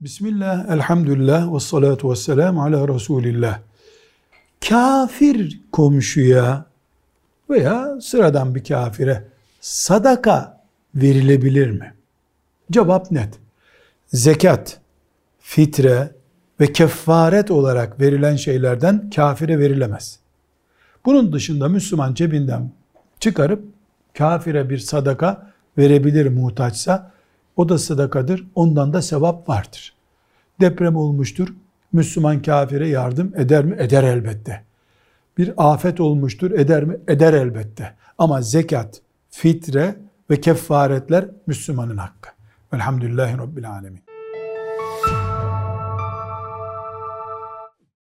Bismillah, elhamdülillah, ve salatu ve selamu ala Resulillah. Kafir komşuya veya sıradan bir kafire sadaka verilebilir mi? Cevap net. Zekat, fitre ve kefaret olarak verilen şeylerden kafire verilemez. Bunun dışında Müslüman cebinden çıkarıp kafire bir sadaka verebilir muhtaçsa o da sadakadır. Ondan da sevap vardır. Deprem olmuştur. Müslüman kafire yardım eder mi? Eder elbette. Bir afet olmuştur. Eder mi? Eder elbette. Ama zekat, fitre ve kefaretler Müslümanın hakkı. Velhamdülillahi Rabbil Alemin.